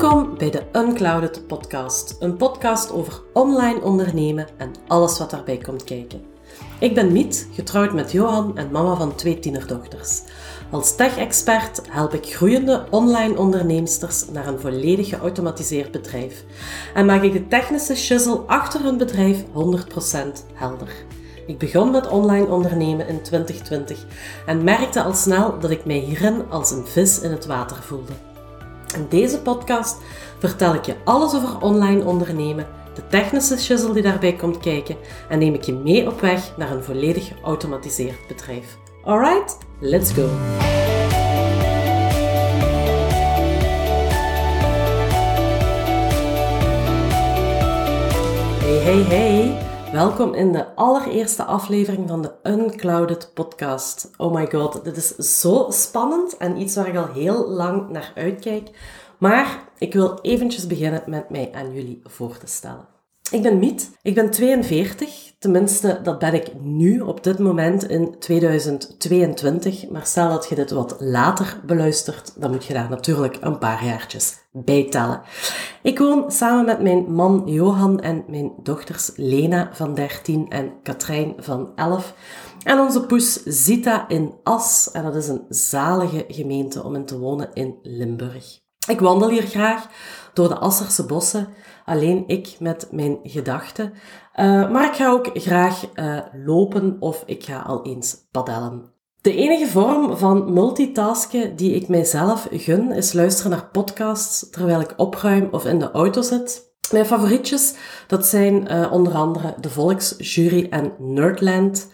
Welkom bij de Unclouded Podcast, een podcast over online ondernemen en alles wat daarbij komt kijken. Ik ben Miet, getrouwd met Johan en mama van twee tienerdochters. Als tech-expert help ik groeiende online onderneemsters naar een volledig geautomatiseerd bedrijf en maak ik de technische shizzle achter hun bedrijf 100% helder. Ik begon met online ondernemen in 2020 en merkte al snel dat ik mij hierin als een vis in het water voelde. In deze podcast vertel ik je alles over online ondernemen, de technische shizzle die daarbij komt kijken en neem ik je mee op weg naar een volledig geautomatiseerd bedrijf. Alright, let's go! Hey, hey, hey! Welkom in de allereerste aflevering van de Unclouded podcast. Oh my god, dit is zo spannend en iets waar ik al heel lang naar uitkijk. Maar ik wil eventjes beginnen met mij aan jullie voor te stellen. Ik ben Miet, ik ben 42, tenminste dat ben ik nu op dit moment in 2022. Maar stel dat je dit wat later beluistert, dan moet je daar natuurlijk een paar jaartjes bij tellen. Ik woon samen met mijn man Johan en mijn dochters Lena van 13 en Katrijn van 11. En onze poes Zita in As, en dat is een zalige gemeente om in te wonen in Limburg. Ik wandel hier graag door de Asserse bossen, alleen ik met mijn gedachten. Uh, maar ik ga ook graag uh, lopen of ik ga al eens padellen. De enige vorm van multitasken die ik mijzelf gun, is luisteren naar podcasts terwijl ik opruim of in de auto zit. Mijn favorietjes, dat zijn uh, onder andere De Volksjury en Nerdland.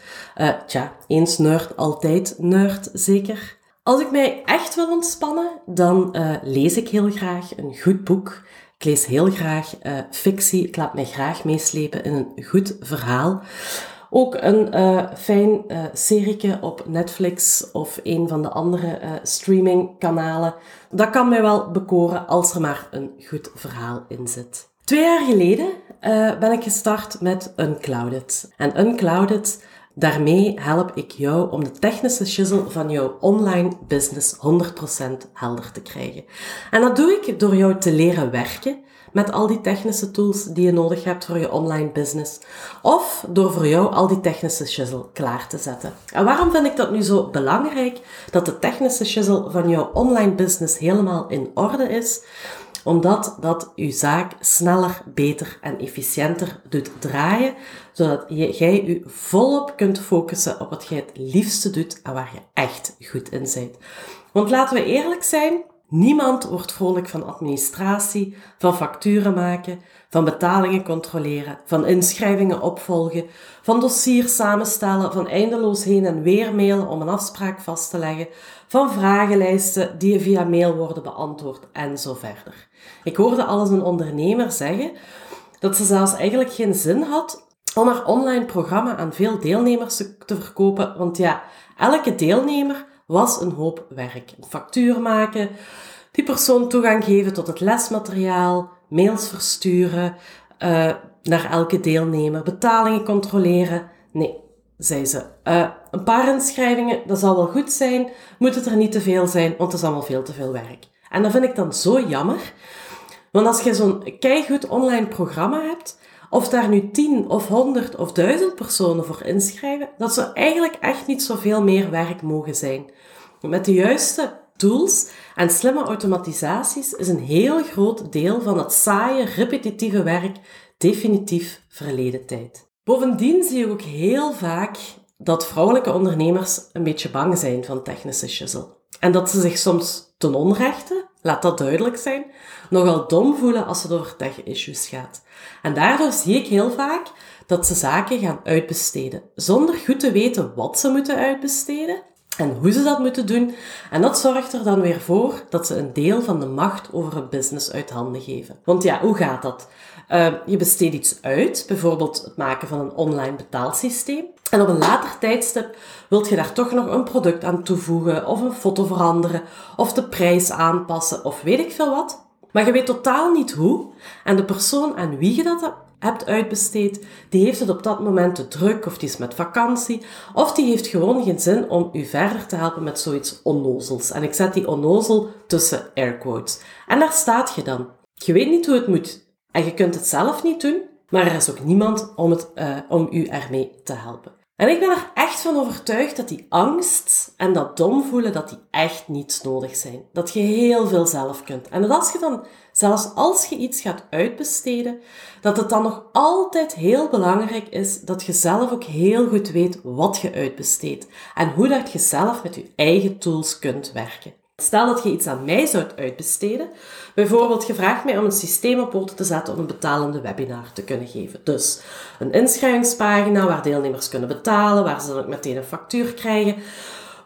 tja, eens nerd, altijd nerd, zeker. Als ik mij echt wil ontspannen, dan lees ik heel graag een goed boek. Ik lees heel graag uh, fictie. Ik laat mij graag meeslepen in een goed verhaal. Ook een uh, fijn uh, serieke op Netflix of een van de andere uh, streamingkanalen. Dat kan mij wel bekoren als er maar een goed verhaal in zit. Twee jaar geleden ben ik gestart met Unclouded. En Unclouded Daarmee help ik jou om de technische shizzle van jouw online business 100% helder te krijgen. En dat doe ik door jou te leren werken met al die technische tools die je nodig hebt voor je online business. Of door voor jou al die technische shizzle klaar te zetten. En waarom vind ik dat nu zo belangrijk dat de technische shizzle van jouw online business helemaal in orde is? Omdat dat uw zaak sneller, beter en efficiënter doet draaien, zodat jij je volop kunt focussen op wat jij het liefste doet en waar je echt goed in bent. Want laten we eerlijk zijn, niemand wordt vrolijk van administratie, van facturen maken, van betalingen controleren, van inschrijvingen opvolgen, van dossiers samenstellen, van eindeloos heen en weer mailen om een afspraak vast te leggen, van vragenlijsten die via mail worden beantwoord en zo verder. Ik hoorde al eens een ondernemer zeggen dat ze zelfs eigenlijk geen zin had om haar online programma aan veel deelnemers te verkopen, want ja, elke deelnemer was een hoop werk. Een factuur maken, die persoon toegang geven tot het lesmateriaal, mails versturen uh, naar elke deelnemer, betalingen controleren. Nee, zei ze. Uh, een paar inschrijvingen, dat zal wel goed zijn, moet het er niet te veel zijn, want het is allemaal veel te veel werk. En dat vind ik dan zo jammer, want als je zo'n keigoed online programma hebt, of daar nu 10 of 100 of 1000 personen voor inschrijven, dat zou eigenlijk echt niet zoveel meer werk mogen zijn. Met de juiste tools en slimme automatisaties is een heel groot deel van dat saaie, repetitieve werk definitief verleden tijd. Bovendien zie je ook heel vaak dat vrouwelijke ondernemers een beetje bang zijn van technische shizzle. En dat ze zich soms ten onrechte, laat dat duidelijk zijn, nogal dom voelen als het over tech-issues gaat. En daardoor zie ik heel vaak dat ze zaken gaan uitbesteden, zonder goed te weten wat ze moeten uitbesteden en hoe ze dat moeten doen. En dat zorgt er dan weer voor dat ze een deel van de macht over een business uit handen geven. Want ja, hoe gaat dat? Uh, je besteedt iets uit, bijvoorbeeld het maken van een online betaalsysteem. En op een later tijdstip wilt je daar toch nog een product aan toevoegen, of een foto veranderen, of de prijs aanpassen, of weet ik veel wat. Maar je weet totaal niet hoe. En de persoon aan wie je dat hebt uitbesteed, die heeft het op dat moment te druk of die is met vakantie of die heeft gewoon geen zin om u verder te helpen met zoiets onnozels. En ik zet die onnozel tussen air quotes. En daar staat je dan. Je weet niet hoe het moet en je kunt het zelf niet doen, maar er is ook niemand om, het, uh, om u ermee te helpen. En ik ben er echt van overtuigd dat die angst en dat dom voelen, dat die echt niets nodig zijn. Dat je heel veel zelf kunt. En dat als je dan, zelfs als je iets gaat uitbesteden, dat het dan nog altijd heel belangrijk is dat je zelf ook heel goed weet wat je uitbesteedt. En hoe dat je zelf met je eigen tools kunt werken. Stel dat je iets aan mij zou uitbesteden. Bijvoorbeeld, je vraagt mij om een systeem op poten te zetten om een betalende webinar te kunnen geven. Dus een inschrijvingspagina waar deelnemers kunnen betalen, waar ze dan ook meteen een factuur krijgen.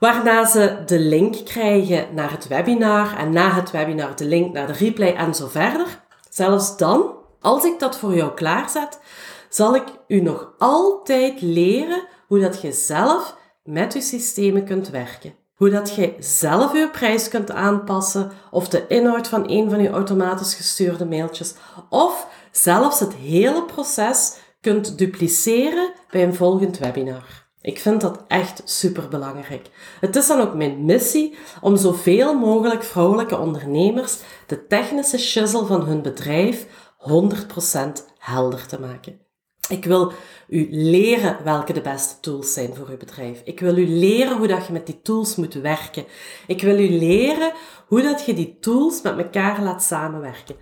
Waarna ze de link krijgen naar het webinar en na het webinar de link naar de replay en zo verder. Zelfs dan, als ik dat voor jou klaarzet, zal ik u nog altijd leren hoe dat je zelf met je systemen kunt werken. Hoe dat je zelf je prijs kunt aanpassen of de inhoud van een van je automatisch gestuurde mailtjes of zelfs het hele proces kunt dupliceren bij een volgend webinar. Ik vind dat echt super belangrijk. Het is dan ook mijn missie om zoveel mogelijk vrouwelijke ondernemers de technische shizzle van hun bedrijf 100% helder te maken. Ik wil u leren welke de beste tools zijn voor uw bedrijf. Ik wil u leren hoe dat je met die tools moet werken. Ik wil u leren hoe dat je die tools met elkaar laat samenwerken.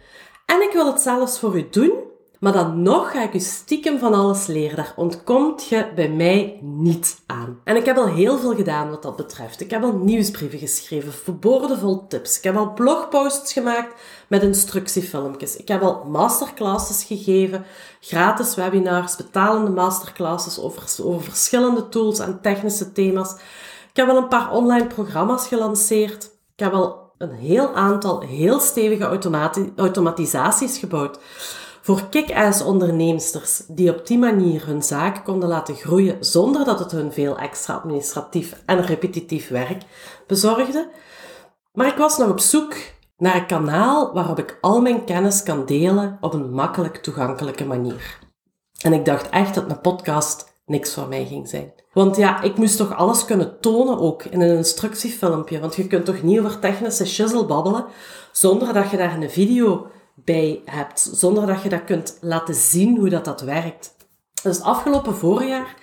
En ik wil het zelfs voor u doen maar dan nog ga ik u stiekem van alles leren. Daar ontkomt je bij mij niet aan. En ik heb al heel veel gedaan wat dat betreft. Ik heb al nieuwsbrieven geschreven, verboden vol tips. Ik heb al blogposts gemaakt met instructiefilmpjes. Ik heb al masterclasses gegeven, gratis webinars, betalende masterclasses over, over verschillende tools en technische thema's. Ik heb al een paar online programma's gelanceerd. Ik heb al een heel aantal heel stevige automatisaties gebouwd voor kick-ass onderneemsters die op die manier hun zaak konden laten groeien zonder dat het hun veel extra administratief en repetitief werk bezorgde. Maar ik was nog op zoek naar een kanaal waarop ik al mijn kennis kan delen op een makkelijk toegankelijke manier. En ik dacht echt dat een podcast niks voor mij ging zijn. Want ja, ik moest toch alles kunnen tonen ook in een instructiefilmpje. Want je kunt toch niet over technische shizzle babbelen zonder dat je daar een video bij hebt, zonder dat je dat kunt laten zien hoe dat, dat werkt. Dus afgelopen voorjaar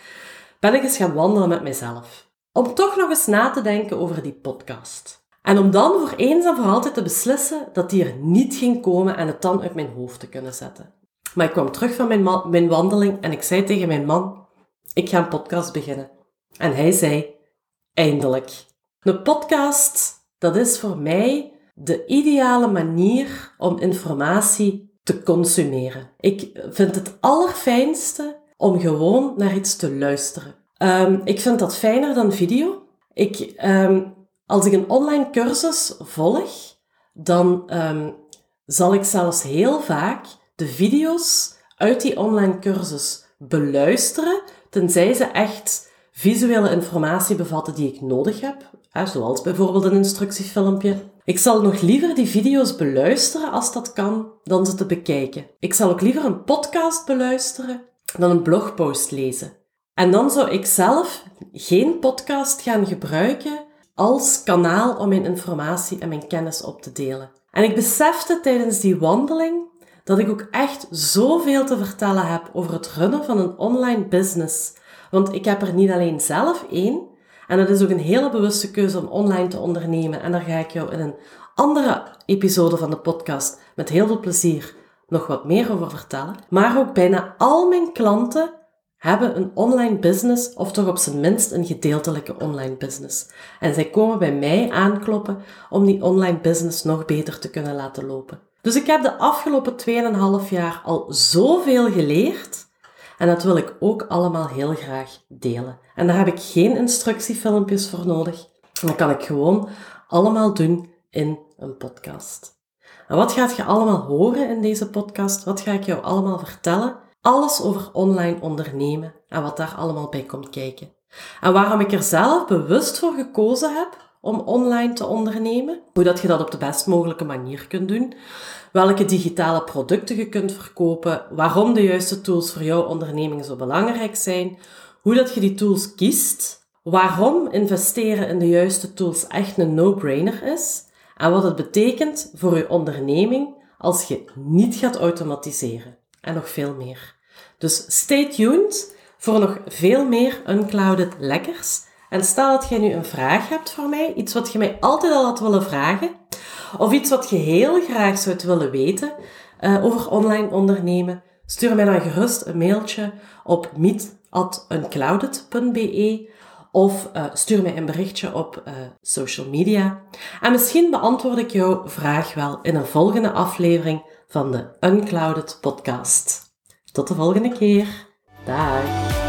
ben ik eens gaan wandelen met mezelf. Om toch nog eens na te denken over die podcast. En om dan voor eens en voor altijd te beslissen dat die er niet ging komen en het dan uit mijn hoofd te kunnen zetten. Maar ik kwam terug van mijn, mijn wandeling en ik zei tegen mijn man, ik ga een podcast beginnen. En hij zei, eindelijk. Een podcast, dat is voor mij de ideale manier om informatie te consumeren. Ik vind het allerfijnste om gewoon naar iets te luisteren. Um, ik vind dat fijner dan video. Ik, um, als ik een online cursus volg, dan um, zal ik zelfs heel vaak de video's uit die online cursus beluisteren, tenzij ze echt visuele informatie bevatten die ik nodig heb, zoals bijvoorbeeld een instructiefilmpje ik zal nog liever die video's beluisteren als dat kan, dan ze te bekijken. Ik zal ook liever een podcast beluisteren dan een blogpost lezen. En dan zou ik zelf geen podcast gaan gebruiken als kanaal om mijn informatie en mijn kennis op te delen. En ik besefte tijdens die wandeling dat ik ook echt zoveel te vertellen heb over het runnen van een online business. Want ik heb er niet alleen zelf één, en dat is ook een hele bewuste keuze om online te ondernemen. En daar ga ik jou in een andere episode van de podcast met heel veel plezier nog wat meer over vertellen. Maar ook bijna al mijn klanten hebben een online business of toch op zijn minst een gedeeltelijke online business. En zij komen bij mij aankloppen om die online business nog beter te kunnen laten lopen. Dus ik heb de afgelopen 2,5 jaar al zoveel geleerd en dat wil ik ook allemaal heel graag delen. En daar heb ik geen instructiefilmpjes voor nodig. Dat kan ik gewoon allemaal doen in een podcast. En wat gaat je allemaal horen in deze podcast? Wat ga ik jou allemaal vertellen? Alles over online ondernemen en wat daar allemaal bij komt kijken. En waarom ik er zelf bewust voor gekozen heb om online te ondernemen, hoe dat je dat op de best mogelijke manier kunt doen, welke digitale producten je kunt verkopen, waarom de juiste tools voor jouw onderneming zo belangrijk zijn, hoe dat je die tools kiest, waarom investeren in de juiste tools echt een no-brainer is en wat het betekent voor je onderneming als je niet gaat automatiseren en nog veel meer. Dus stay tuned voor nog veel meer unclouded lekkers. En stel dat jij nu een vraag hebt voor mij, iets wat je mij altijd al had willen vragen, of iets wat je heel graag zou willen weten uh, over online ondernemen, stuur mij dan gerust een mailtje op meet.unclouded.be of uh, stuur mij een berichtje op uh, social media. En misschien beantwoord ik jouw vraag wel in een volgende aflevering van de Unclouded podcast. Tot de volgende keer. Dag.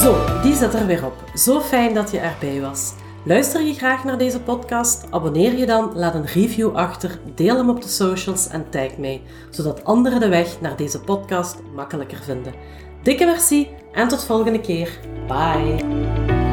Zo, die zit er weer op. Zo fijn dat je erbij was. Luister je graag naar deze podcast? Abonneer je dan, laat een review achter, deel hem op de socials en tag mij, zodat anderen de weg naar deze podcast makkelijker vinden. Dikke merci en tot volgende keer. Bye.